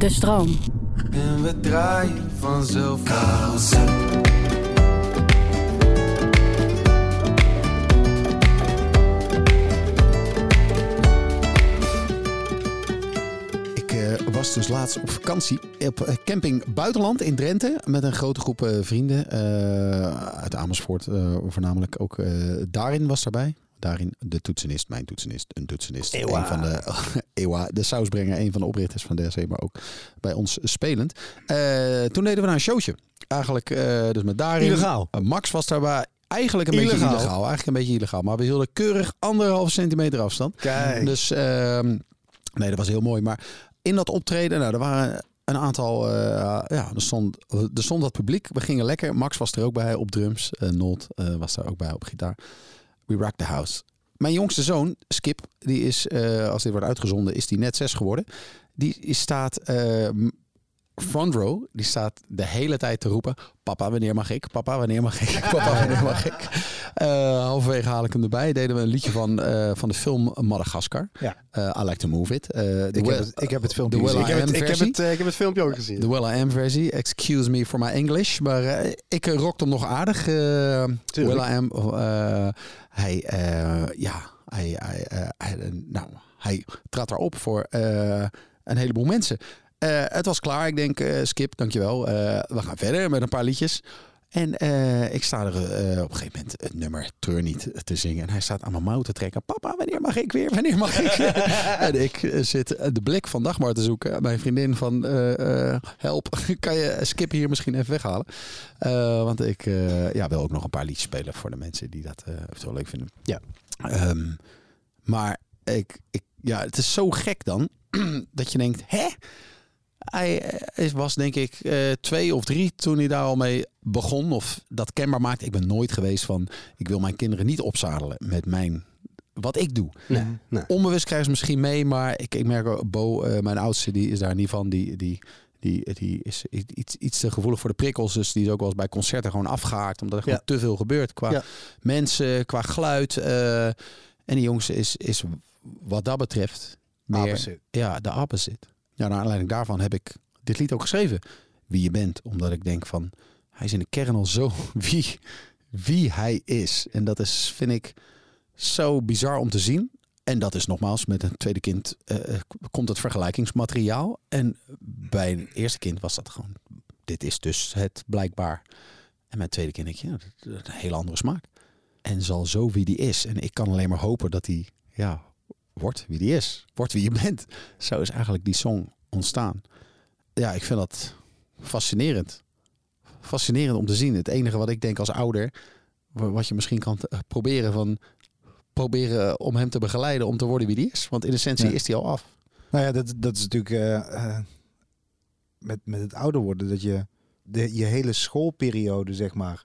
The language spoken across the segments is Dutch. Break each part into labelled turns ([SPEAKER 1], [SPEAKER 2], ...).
[SPEAKER 1] De stroom.
[SPEAKER 2] En we draaien vanzelf.
[SPEAKER 3] Ik eh, was dus laatst op vakantie op eh, camping Buitenland in Drenthe. Met een grote groep eh, vrienden eh, uit Amersfoort. eh, voornamelijk ook eh, Darin was daarbij. Daarin de toetsenist, mijn toetsenist, een toetsenist.
[SPEAKER 4] Ewa.
[SPEAKER 3] Een van de, Ewa, de sausbrenger, een van de oprichters van DRC, maar ook bij ons spelend. Eh, toen deden we naar een showtje. Eigenlijk dus met Darin.
[SPEAKER 4] Illegaal.
[SPEAKER 3] Eh, Max was daarbij. Eigenlijk een beetje
[SPEAKER 4] Illegaal.
[SPEAKER 3] Eigenlijk een beetje illegaal. Maar we hielden keurig anderhalve centimeter afstand.
[SPEAKER 4] Kijk.
[SPEAKER 3] Dus ehm, nee, dat was heel mooi. Maar in dat optreden, nou, er waren een aantal, eh, ja, er stond, er stond wat publiek. We gingen lekker. Max was er ook bij op drums. eh Nolt eh, was daar ook bij op gitaar. We rock the house. Mijn jongste zoon, Skip, die is, eh, als dit wordt uitgezonden, is die net zes geworden. Die, staat eh, front row. Die staat de hele tijd te roepen: Papa, wanneer mag ik? Papa, wanneer mag ik? Papa, wanneer mag ik? Eh halverwege haal ik hem erbij. Deden we een liedje van, eh, van de film Madagaskar.
[SPEAKER 4] Ja.
[SPEAKER 3] Eh, I like to move it.
[SPEAKER 4] Ik heb, het, ik heb het filmpje gezien. Ik heb het, ik, heb het, ik heb het filmpje ook gezien.
[SPEAKER 3] De Will I Am versie. Excuse me for my English. Maar ik uh, rockte hem nog aardig. Will I Am. eh, hij, ja, hij, hij, hij, nou, hij trad erop voor een heleboel mensen. Eh, het was klaar. Ik denk, eh, Skip, dankjewel. Eh we gaan verder met een paar liedjes. En ik sta er op een gegeven moment het nummer Treur niet te zingen. En hij staat aan mijn mouw te trekken. Papa, wanneer mag ik weer? Wanneer mag ik weer? en ik zit de blik van Dagmar te zoeken. Mijn vriendin van help, kan je Skip hier misschien even weghalen? Want ik ja, wil ook nog een paar liedjes spelen voor de mensen die dat eventueel leuk vinden.
[SPEAKER 4] Ja.
[SPEAKER 3] Ehm, maar ik, ik, ja, het is zo gek dan dat je denkt, hè? Hij eh, was denk ik eh, twee of drie toen hij daar al mee begon of dat kenbaar maakte. Ik ben nooit geweest van, ik wil mijn kinderen niet opzadelen met mijn, wat ik doe.
[SPEAKER 4] Nee, nee.
[SPEAKER 3] Onbewust krijgen ze misschien mee, maar ik, ik merk Bo, eh, mijn oudste, die is daar niet van. Die, die, die, die is iets, iets te gevoelig voor de prikkels. Dus die is ook wel eens bij concerten gewoon afgehaakt. Omdat er gewoon te veel gebeurt qua
[SPEAKER 4] Ja.
[SPEAKER 3] mensen, qua geluid. en die jongste is, is wat dat betreft meer
[SPEAKER 4] Opposite.
[SPEAKER 3] ja, de opposite. Ja, naar aanleiding daarvan heb ik dit lied ook geschreven. Wie je bent. Omdat ik denk van, hij is in de kern al zo wie, wie hij is. En dat is, vind ik, zo bizar om te zien. En dat is nogmaals, met een tweede kind eh, eh, komt het vergelijkingsmateriaal. En bij een eerste kind was dat gewoon, dit is dus het blijkbaar. En mijn tweede kind denk is een hele andere smaak. En zal zo wie die is. En ik kan alleen maar hopen dat hij, ja, wordt wie die is. Wordt wie je bent. Zo is eigenlijk die song ontstaan. Ja, ik vind dat fascinerend. Fascinerend om te zien. Het enige wat ik denk als ouder, wa- wat je misschien kan eh, proberen van proberen om hem te begeleiden om te worden wie die is. Want in essentie
[SPEAKER 4] Ja.
[SPEAKER 3] is hij al af.
[SPEAKER 4] Nou ja, dat, dat is natuurlijk eh, eh, met, met het ouder worden dat je de, je hele schoolperiode, zeg maar,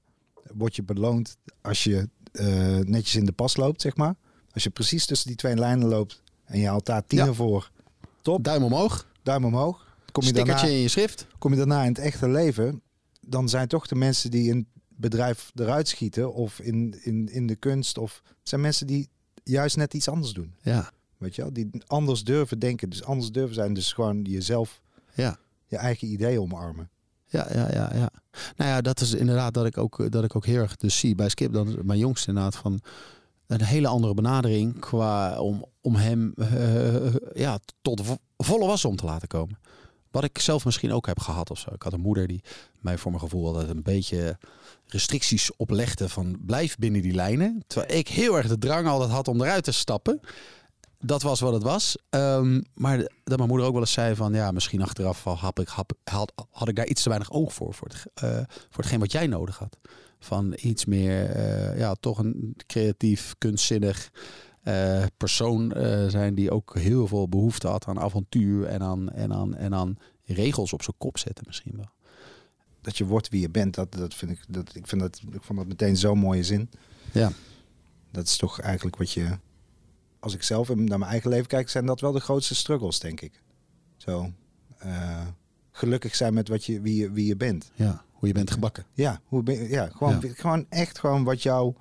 [SPEAKER 4] word je beloond als je netjes in de pas loopt, zeg maar. Als je precies tussen die twee lijnen loopt en je haalt daar tienen
[SPEAKER 3] Ja.
[SPEAKER 4] voor, top,
[SPEAKER 3] Duim omhoog,
[SPEAKER 4] duim omhoog. Kom je, daarna,
[SPEAKER 3] stickertje in je schrift.
[SPEAKER 4] kom je daarna in het echte leven, dan zijn toch de mensen die in het bedrijf eruit schieten of in, in, in de kunst, of het zijn mensen die juist net iets anders doen.
[SPEAKER 3] Ja,
[SPEAKER 4] Weet je wel? Die anders durven denken. Dus anders durven zijn. Dus gewoon jezelf,
[SPEAKER 3] ja.
[SPEAKER 4] je eigen ideeën omarmen.
[SPEAKER 3] Ja, ja, ja, ja. Nou ja, dat is inderdaad dat ik ook, dat ik ook heel erg dus zie bij Skip. Dat is mijn jongste inderdaad van een hele andere benadering qua om, om hem eh, ja, tot vo- volle was om te laten komen. Wat ik zelf misschien ook heb gehad of zo. Ik had een moeder die mij voor mijn gevoel altijd een beetje restricties oplegde van blijf binnen die lijnen. Terwijl ik heel erg de drang altijd had om eruit te stappen. Dat was wat het was. Ehm, maar dat mijn moeder ook wel eens zei van ja, misschien achteraf had ik, had, had, ik daar iets te weinig oog voor. Voor, eh, voor hetgeen wat jij nodig had. Van iets meer, eh, ja, toch een creatief, kunstzinnig eh, persoon eh, zijn die ook heel veel behoefte had aan avontuur en aan, en aan, en aan regels op zijn kop zetten misschien wel.
[SPEAKER 4] Dat je wordt wie je bent, dat, dat vind ik, dat, ik, vind dat, ik vond dat meteen zo'n mooie zin.
[SPEAKER 3] Ja.
[SPEAKER 4] Dat is toch eigenlijk wat je, als ik zelf naar mijn eigen leven kijk, zijn dat wel de grootste struggles, denk ik. Zo, gelukkig zijn met wat je, wie, je, wie je bent.
[SPEAKER 3] Ja, hoe je bent gebakken.
[SPEAKER 4] Ja, hoe ben, je- ja, gewoon,
[SPEAKER 3] Ja.
[SPEAKER 4] gewoon echt gewoon wat jouw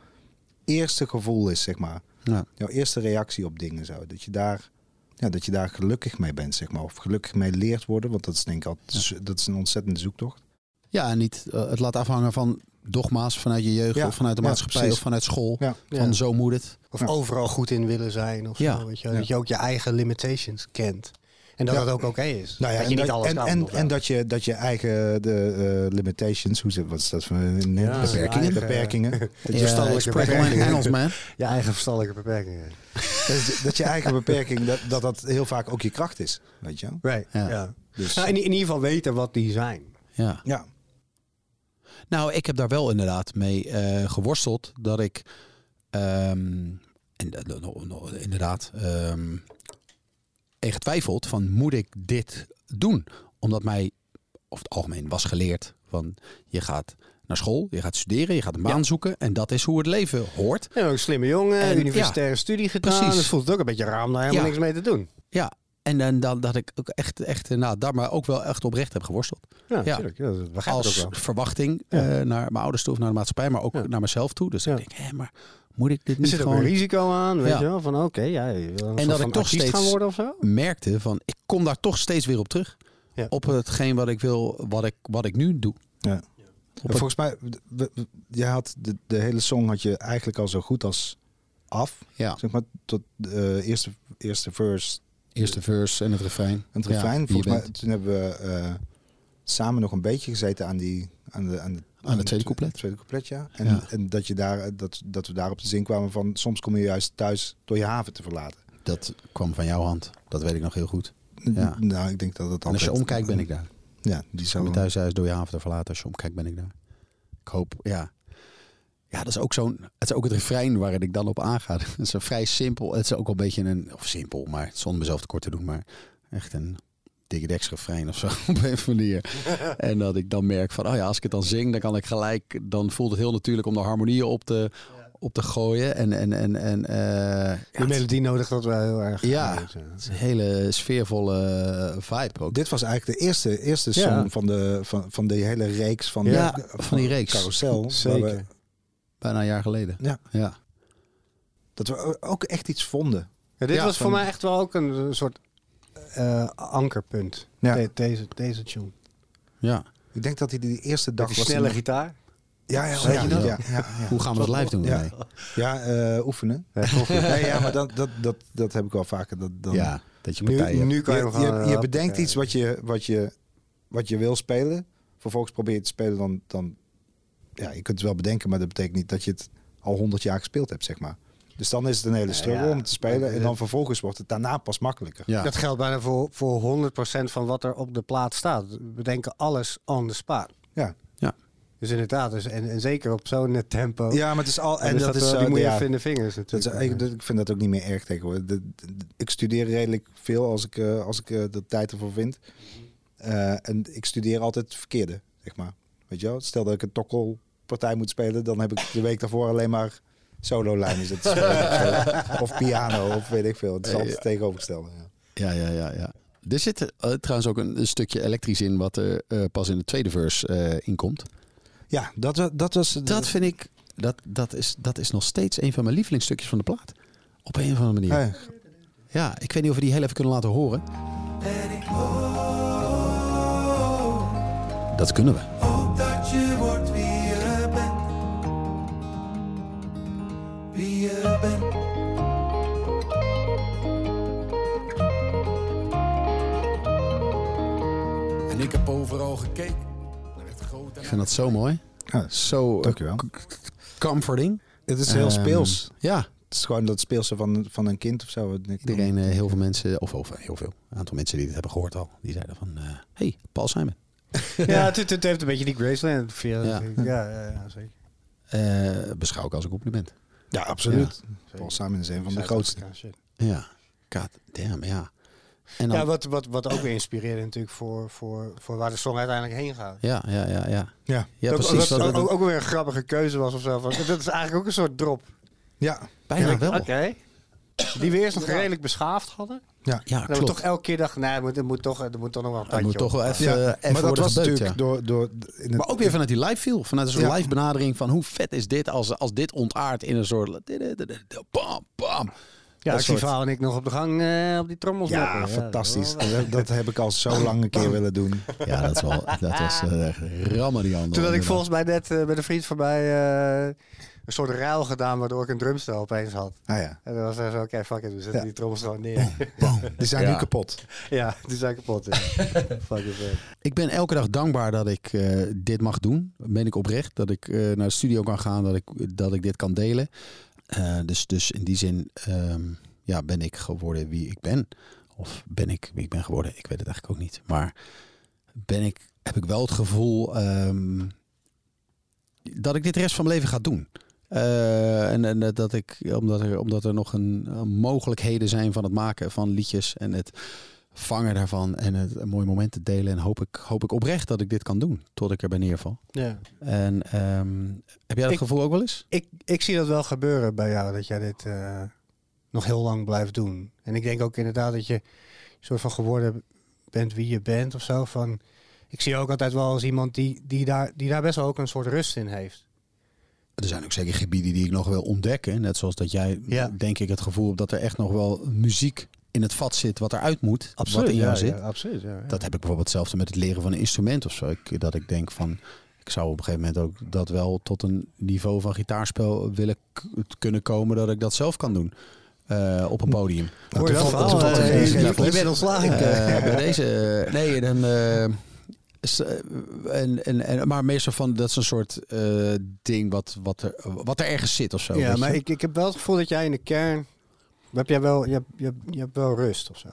[SPEAKER 4] eerste gevoel is, zeg maar.
[SPEAKER 3] Ja.
[SPEAKER 4] Jouw eerste reactie op dingen zo. Dat je daar ja, dat je daar gelukkig mee bent, zeg maar. Of gelukkig mee leert worden. Want dat is denk ik altijd, dat is een ontzettende zoektocht.
[SPEAKER 3] Ja, en niet eh, het laat afhangen van dogma's vanuit je jeugd
[SPEAKER 4] Ja,
[SPEAKER 3] of vanuit de
[SPEAKER 4] ja,
[SPEAKER 3] maatschappij
[SPEAKER 4] precies.
[SPEAKER 3] of vanuit school.
[SPEAKER 4] Ja.
[SPEAKER 3] Van
[SPEAKER 1] Ja.
[SPEAKER 3] zo moet het.
[SPEAKER 1] Of
[SPEAKER 4] Ja.
[SPEAKER 1] overal goed in willen zijn. Of
[SPEAKER 3] Ja.
[SPEAKER 1] zo, weet je. Dat je ook je eigen limitations kent. En dat
[SPEAKER 4] Ja.
[SPEAKER 1] dat ook oké is.
[SPEAKER 4] Nou ja,
[SPEAKER 1] dat je
[SPEAKER 4] en,
[SPEAKER 1] niet
[SPEAKER 4] dat,
[SPEAKER 1] alles
[SPEAKER 4] en,
[SPEAKER 1] kan.
[SPEAKER 4] en, en dat je, dat je eigen de, eh, limitations, hoe zit, wat is dat voor een
[SPEAKER 1] Ja,
[SPEAKER 4] beperkingen?
[SPEAKER 1] eigen-
[SPEAKER 4] beperkingen.
[SPEAKER 1] je verstandelijke
[SPEAKER 3] spreek alleen
[SPEAKER 1] beperkingen.
[SPEAKER 3] Engels, man.
[SPEAKER 1] Je eigen verstandelijke beperkingen.
[SPEAKER 4] dat, dat je eigen beperking, dat, dat dat heel vaak ook je kracht is, weet je wel?
[SPEAKER 1] Right.
[SPEAKER 3] Ja.
[SPEAKER 1] Ja.
[SPEAKER 4] Dus,
[SPEAKER 1] Nou, in, in ieder geval weten wat die zijn.
[SPEAKER 3] Ja.
[SPEAKER 4] ja,
[SPEAKER 3] Nou, ik heb daar wel inderdaad mee eh, geworsteld dat ik ehm, en, eh, no- inderdaad ehm en getwijfeld van moet ik dit doen? Omdat mij over het algemeen was geleerd van je gaat naar school, je gaat studeren, je gaat een baan
[SPEAKER 1] Ja.
[SPEAKER 3] zoeken en dat is hoe het leven hoort.
[SPEAKER 1] Ja, een slimme jongen,
[SPEAKER 3] En-
[SPEAKER 1] universitaire studie gedaan.
[SPEAKER 3] Precies.
[SPEAKER 1] Dus voelt het ook een beetje raar om daar helemaal
[SPEAKER 3] Ja.
[SPEAKER 1] niks mee te doen.
[SPEAKER 3] Ja, en dan dat, dat ik ook echt, echt eh, nou, daar maar ook wel echt oprecht heb geworsteld.
[SPEAKER 1] Ja,
[SPEAKER 3] als
[SPEAKER 1] wel.
[SPEAKER 3] verwachting eh, naar mijn ouders toe of naar de maatschappij, maar ook naar mezelf toe. Dus
[SPEAKER 1] Ja.
[SPEAKER 3] ik denk, hé, maar moet ik dit
[SPEAKER 1] Er
[SPEAKER 3] niet
[SPEAKER 1] zit ook
[SPEAKER 3] gewoon...
[SPEAKER 1] een risico aan, weet
[SPEAKER 3] Ja.
[SPEAKER 1] je wel. Van oké, ja, een
[SPEAKER 3] dat ik toch steeds-
[SPEAKER 1] gaan worden of zo.
[SPEAKER 3] merkte van ik kom daar toch steeds weer op terug.
[SPEAKER 1] Ja.
[SPEAKER 3] Op hetgeen wat ik wil, wat ik, wat ik nu doe.
[SPEAKER 4] Ja. En volgens mij, we- we- je had de, de hele song had je eigenlijk al zo goed als af.
[SPEAKER 3] Ja,
[SPEAKER 4] Zeg maar tot de eh, eerste, eerste verse,
[SPEAKER 3] eerste verse en het refrein.
[SPEAKER 4] het
[SPEAKER 3] Ja,
[SPEAKER 4] refrein. volgens mij,
[SPEAKER 3] bent.
[SPEAKER 4] toen hebben we eh, samen nog een beetje gezeten aan die aan de, aan de,
[SPEAKER 3] Aan het tweede couplet.
[SPEAKER 4] tweede couplet, ja. En,
[SPEAKER 3] Ja.
[SPEAKER 4] en dat, je daar, dat, dat we daar op de zin kwamen van soms kom je juist thuis door je haven te verlaten.
[SPEAKER 3] Dat kwam van jouw hand. Dat weet ik nog heel goed. Ja.
[SPEAKER 4] Nou, ik denk dat het
[SPEAKER 3] En als je
[SPEAKER 4] altijd-
[SPEAKER 3] omkijkt, ben ik daar.
[SPEAKER 4] Ja, die zou
[SPEAKER 3] je thuis thuis door je haven te verlaten. Als je omkijkt, ben ik daar. Ik hoop, ja. Ja, dat is ook zo'n. Het is ook het refrein waarin ik dan op aanga. Het is een vrij simpel. Het is ook wel een beetje een. Of simpel, maar zonder mezelf tekort te doen. Maar echt een dikke deks refrein of zo. Op een manier. En dat ik dan merk van. Oh ja, als ik het dan zing, dan kan ik gelijk. Dan voelt het heel natuurlijk om de harmonieën op te, op te gooien. En. en, en, en eh, ja,
[SPEAKER 1] De
[SPEAKER 3] het
[SPEAKER 1] melodie nodig dat wel heel erg.
[SPEAKER 3] Ja.
[SPEAKER 1] goed,
[SPEAKER 3] is een hele sfeervolle vibe ook.
[SPEAKER 4] Dit was eigenlijk de eerste, eerste
[SPEAKER 1] Ja.
[SPEAKER 4] song van, de, van, van de hele reeks van,
[SPEAKER 3] Ja,
[SPEAKER 4] de,
[SPEAKER 3] van die reeks.
[SPEAKER 4] Carousel. waar
[SPEAKER 1] Zeker.
[SPEAKER 4] we-
[SPEAKER 3] Bijna een jaar geleden.
[SPEAKER 4] Ja.
[SPEAKER 3] ja.
[SPEAKER 4] dat we ook echt iets vonden.
[SPEAKER 1] Ja, dit
[SPEAKER 3] Ja,
[SPEAKER 1] was
[SPEAKER 4] van-
[SPEAKER 1] voor mij echt wel ook een, een soort eh, ankerpunt.
[SPEAKER 4] Ja.
[SPEAKER 1] De- deze, deze tune.
[SPEAKER 3] ja.
[SPEAKER 4] Ik denk dat hij die eerste dag
[SPEAKER 1] Met die
[SPEAKER 4] was.
[SPEAKER 1] snelle gitaar.
[SPEAKER 4] Ja, ja, ja,
[SPEAKER 3] je
[SPEAKER 4] ja,
[SPEAKER 3] dat?
[SPEAKER 4] ja, ja, ja.
[SPEAKER 3] Hoe gaan we het live doen?
[SPEAKER 4] Ja.
[SPEAKER 3] Nee.
[SPEAKER 4] Ja, eh, oefenen. Ja, ja, maar dat, dat, dat, dat heb ik wel vaker. Dat, dan,
[SPEAKER 3] Ja, dat je
[SPEAKER 1] Nu,
[SPEAKER 3] partijen...
[SPEAKER 1] nu kan je,
[SPEAKER 4] je, je, je bedenkt iets wat je, wat, je, wat je wil spelen. Vervolgens probeer je te spelen. Dan, dan, ja, je kunt het wel bedenken, maar dat betekent niet dat je het al honderd jaar gespeeld hebt, zeg maar. Dus dan is het een hele struggle
[SPEAKER 1] ja.
[SPEAKER 4] om te spelen. En dan vervolgens wordt het daarna pas makkelijker.
[SPEAKER 3] ja.
[SPEAKER 1] Dat geldt bijna voor, voor 100% van wat er op de plaat staat. We denken alles on the spot.
[SPEAKER 4] Ja.
[SPEAKER 3] Ja.
[SPEAKER 1] Dus inderdaad, dus, en, en zeker op zo'n tempo.
[SPEAKER 4] Ja, maar het is al.
[SPEAKER 1] en,
[SPEAKER 4] En
[SPEAKER 1] dus
[SPEAKER 4] dat is.
[SPEAKER 1] wel-
[SPEAKER 4] eh,
[SPEAKER 1] die moet je
[SPEAKER 4] ja,
[SPEAKER 1] even in de vingers
[SPEAKER 4] dat is, ik, ik vind dat ook niet meer erg tegenwoordig. De- de- ik studeer redelijk veel als ik, eh, als ik eh, de tijd ervoor vind. Eh, en ik studeer altijd het verkeerde, zeg maar. Weet je wel? Stel dat ik een tokkelpartij moet spelen, dan heb ik de week daarvoor alleen maar solo-lijnen zitten spelen. of, of piano, of weet ik veel. Het is altijd het tegenovergestelde. Ja.
[SPEAKER 3] Ja, ja, ja, ja. Er zit eh, trouwens ook een, een stukje elektrisch in wat er eh, pas in de tweede verse eh in komt.
[SPEAKER 4] Ja, dat, dat was...
[SPEAKER 3] Dat vind ik, dat, dat, is, dat is nog steeds een van mijn lievelingsstukjes van de plaat. Op een of andere manier.
[SPEAKER 4] Ja,
[SPEAKER 3] Ja, ik weet niet of we die heel even kunnen laten horen. Dat kunnen we.
[SPEAKER 2] En ik heb overal gekeken. Naar het grote
[SPEAKER 3] Ik vind dat zo mooi.
[SPEAKER 4] Ja,
[SPEAKER 3] Zo eh,
[SPEAKER 4] dankjewel.
[SPEAKER 3] comforting.
[SPEAKER 4] Het is heel
[SPEAKER 3] Ehm,
[SPEAKER 4] speels.
[SPEAKER 3] Ja,
[SPEAKER 4] Het is gewoon dat speelse van, van een kind of zo. Ik-
[SPEAKER 3] iedereen, eh, heel veel mensen, of, of heel veel, een aantal mensen die dit hebben gehoord al, die zeiden van, eh hey, Paul Simon.
[SPEAKER 1] ja, het, het heeft een beetje die Graceland feel.
[SPEAKER 3] Ja.
[SPEAKER 1] Ja, ja, zeker.
[SPEAKER 3] Eh, beschouw ik als een compliment.
[SPEAKER 4] Ja, absoluut. Paul Simon is een van de grootste.
[SPEAKER 1] shit.
[SPEAKER 3] Ja, god damn, ja. En dan,
[SPEAKER 1] Ja, wat, wat, wat ook weer inspireerde natuurlijk voor, voor, voor waar de song uiteindelijk heen gaat.
[SPEAKER 3] ja, ja, ja, ja.
[SPEAKER 4] Ja,
[SPEAKER 3] Ja,
[SPEAKER 1] dat,
[SPEAKER 3] precies. Wat-
[SPEAKER 1] ook, ook weer een grappige keuze was of zo. Dat is eigenlijk ook een soort drop.
[SPEAKER 4] ja.
[SPEAKER 3] bijna
[SPEAKER 1] Ja,
[SPEAKER 3] wel.
[SPEAKER 1] Oké. Die we eerst nog redelijk beschaafd hadden.
[SPEAKER 3] Ja,
[SPEAKER 1] Dat we
[SPEAKER 3] klopt.
[SPEAKER 1] toch elke keer dachten, nee, het moet, het moet, toch, er moet toch nog wel een tandje
[SPEAKER 3] moet toch wel even,
[SPEAKER 4] ja.
[SPEAKER 3] eh, even
[SPEAKER 4] maar dat was natuurlijk
[SPEAKER 3] ja.
[SPEAKER 4] door... door in het,
[SPEAKER 3] Maar ook weer vanuit die live feel. Vanuit een soort
[SPEAKER 4] Ja.
[SPEAKER 3] live benadering van hoe vet is dit als, als dit ontaart in een soort... Bam, bam.
[SPEAKER 1] Ja,
[SPEAKER 3] Dat
[SPEAKER 1] ik zie
[SPEAKER 3] soort-
[SPEAKER 1] Vaal en ik nog op de gang eh, op die trommels
[SPEAKER 4] Ja,
[SPEAKER 1] meppen.
[SPEAKER 4] fantastisch.
[SPEAKER 1] dat wel-
[SPEAKER 4] Dat, dat heb ik al zo lang een keer willen doen.
[SPEAKER 3] Ja, dat, is wel, dat was uh, rammen die andere.
[SPEAKER 1] Toen had ik volgens mij net eh, met een vriend van mij eh, een soort ruil gedaan, waardoor ik een drumstel opeens had.
[SPEAKER 4] Ah ja,
[SPEAKER 1] En dan was hij zo, oké, fuck it, we zetten
[SPEAKER 4] Ja.
[SPEAKER 1] die trommels gewoon neer.
[SPEAKER 4] die zijn
[SPEAKER 3] Ja.
[SPEAKER 4] nu kapot.
[SPEAKER 1] ja, die zijn kapot. Ja. fuck it.
[SPEAKER 3] Ik ben elke dag dankbaar dat ik eh, dit mag doen. Ben ik oprecht. Dat ik eh, naar de studio kan gaan. Dat ik, dat ik dit kan delen. Eh, dus, dus in die zin ehm, ja, ben ik geworden wie ik ben. Of ben ik wie ik ben geworden? Ik weet het eigenlijk ook niet. Maar ben ik, heb ik wel het gevoel ehm, dat ik dit de rest van mijn leven ga doen. Eh, en, en dat ik, omdat er, omdat er nog een, mogelijkheden zijn van het maken van liedjes en het vangen daarvan en het een mooi moment te delen. En hoop ik, hoop ik oprecht dat ik dit kan doen tot ik erbij neerval.
[SPEAKER 1] Ja.
[SPEAKER 3] En ehm, heb jij dat
[SPEAKER 1] Ik-
[SPEAKER 3] gevoel ook wel eens?
[SPEAKER 1] Ik, ik zie dat wel gebeuren bij jou, dat jij dit eh, nog heel lang blijft doen. En ik denk ook inderdaad dat je soort van geworden bent wie je bent of zo. Van, ik zie ook altijd wel als iemand die, die, daar, die daar best wel ook een soort rust in heeft.
[SPEAKER 3] Er zijn ook zeker gebieden die ik nog wil ontdekken. Net zoals dat jij,
[SPEAKER 1] Ja.
[SPEAKER 3] denk ik, het gevoel hebt dat er echt nog wel muziek in het vat zit wat eruit moet. wat in jou
[SPEAKER 1] ja,
[SPEAKER 3] zit.
[SPEAKER 1] Ja, absoluut, ja.
[SPEAKER 3] Dat heb ik bijvoorbeeld hetzelfde met het leren van een instrument of zo. Ik, dat ik denk van, ik zou op een gegeven moment ook dat wel tot een niveau van gitaarspel willen kunnen komen dat ik dat zelf kan doen. eh, op een podium.
[SPEAKER 1] Hoor je dat je- bent ontslagen.
[SPEAKER 3] Bij deze, nee, dan, eh, eh, en, en, en, maar meestal van dat is een soort ding wat, wat, er, wat er ergens zit of zo.
[SPEAKER 1] ja, maar ik, ik heb wel het gevoel dat jij in de kern... Heb jij wel, je, hebt, je, hebt, je hebt wel rust of zo.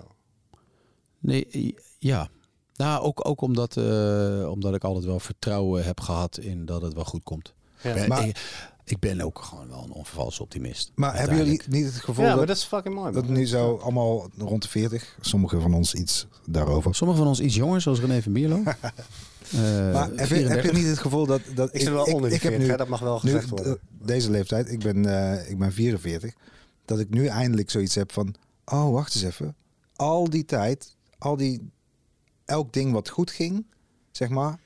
[SPEAKER 3] Nee, ja. Nou, ook, ook omdat, eh, omdat ik altijd wel vertrouwen heb gehad in dat het wel goed komt.
[SPEAKER 1] Ja.
[SPEAKER 3] Ben-
[SPEAKER 4] Maar-
[SPEAKER 3] ik, ik ben ook gewoon wel een onvervalse optimist.
[SPEAKER 4] Maar hebben jullie niet het gevoel
[SPEAKER 1] Ja, maar
[SPEAKER 4] dat,
[SPEAKER 1] dat is fucking mooi.
[SPEAKER 4] dat nu zo allemaal rond de 40, sommigen van ons iets daarover.
[SPEAKER 3] Sommigen van ons iets jonger, zoals René van Bierlo. Eh,
[SPEAKER 4] Maar heb je, heb
[SPEAKER 3] 34.
[SPEAKER 4] je niet het gevoel dat... dat
[SPEAKER 1] Ik zit wel onder die
[SPEAKER 4] ik heb
[SPEAKER 1] 40,
[SPEAKER 4] nu,
[SPEAKER 1] hè, dat mag wel
[SPEAKER 4] nu
[SPEAKER 1] gezegd worden.
[SPEAKER 4] deze leeftijd, ik ben, eh, ik ben 44, dat ik nu eindelijk zoiets heb van... Oh, wacht eens even. Al die tijd, al die... Elk ding wat goed ging, zeg maar...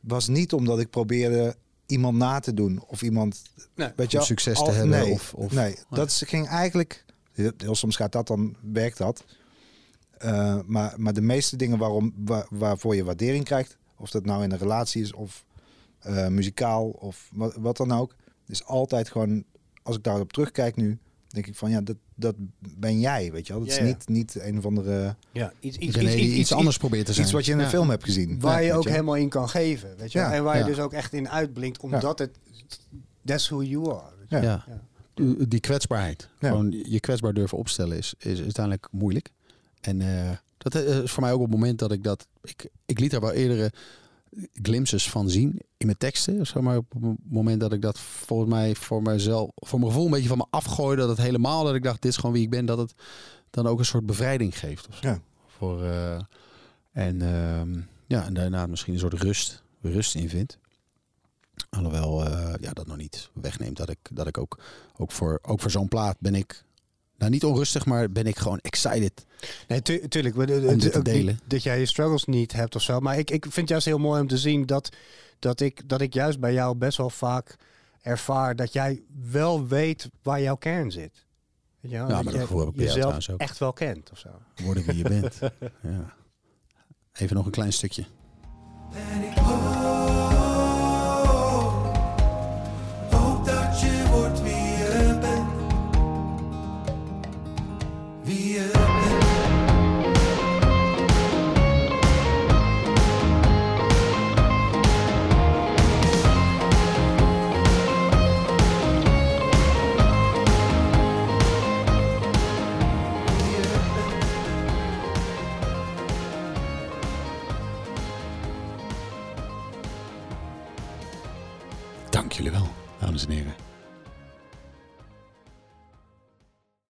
[SPEAKER 4] was niet omdat ik probeerde iemand na te doen. Of iemand...
[SPEAKER 1] Nee.
[SPEAKER 4] Weet je,
[SPEAKER 3] succes te hebben
[SPEAKER 4] Nee,
[SPEAKER 3] of- of-
[SPEAKER 4] nee dat is- ging eigenlijk... Heel, soms gaat dat dan, werkt dat. Eh, maar, maar de meeste dingen waarom, waar, waarvoor je waardering krijgt... of dat nou in een relatie is of eh, muzikaal of wat, wat dan ook... is altijd gewoon... Als ik daarop terugkijk nu, denk ik van ja, dat, dat ben jij, weet je wel. Dat
[SPEAKER 1] Ja,
[SPEAKER 4] is
[SPEAKER 1] ja.
[SPEAKER 4] niet, niet een of andere...
[SPEAKER 1] Ja, iets, iets,
[SPEAKER 3] René
[SPEAKER 1] iets, iets,
[SPEAKER 3] iets, anders probeert te zijn.
[SPEAKER 4] Iets wat je in een film hebt gezien.
[SPEAKER 1] waar
[SPEAKER 4] Ja,
[SPEAKER 1] je ook helemaal in kan geven. Weet je? en waar
[SPEAKER 3] ja.
[SPEAKER 1] je dus ook echt in uitblinkt, omdat het... That's who you are. weet je.
[SPEAKER 4] Ja.
[SPEAKER 3] Ja.
[SPEAKER 1] Ja.
[SPEAKER 3] Die- kwetsbaarheid.
[SPEAKER 4] Ja.
[SPEAKER 3] Gewoon je kwetsbaar durven opstellen is, is uiteindelijk moeilijk. En eh, dat eh, is voor mij ook op het moment dat ik dat... Ik, ik liet er wel eerdere glimpses van zien in mijn teksten. Zeg maar op het moment dat ik dat volgens mij voor mezelf... Voor mijn gevoel een beetje van me afgooide. Dat het helemaal dat ik dacht, dit is gewoon wie ik ben. Dat het dan ook een soort bevrijding geeft. Of.
[SPEAKER 4] Ja.
[SPEAKER 3] Voor, eh, en, ehm, ja, en daarna misschien een soort rust, rust in vind. Alhoewel, eh, ja, dat nog niet wegneemt dat ik, dat ik ook, ook voor, ook voor zo'n plaat ben ik, nou niet onrustig, maar ben ik gewoon excited.
[SPEAKER 1] Nee, tu tuurlijk. maar de- de-
[SPEAKER 3] Om dit te
[SPEAKER 1] ook niet
[SPEAKER 3] delen.
[SPEAKER 1] Dat jij je struggles niet hebt of zo. Maar ik, ik vind het juist heel mooi om te zien dat, dat, ik, dat ik juist bij jou best wel vaak ervaar dat jij wel weet waar jouw kern zit. Weet je wel?
[SPEAKER 3] Ja,
[SPEAKER 1] dat
[SPEAKER 3] maar
[SPEAKER 1] je
[SPEAKER 3] dat gevoel heb ik bij jou
[SPEAKER 1] jezelf
[SPEAKER 3] ook.
[SPEAKER 1] echt wel kent of zo.
[SPEAKER 3] Worden wie je bent. ja. Even nog een klein stukje.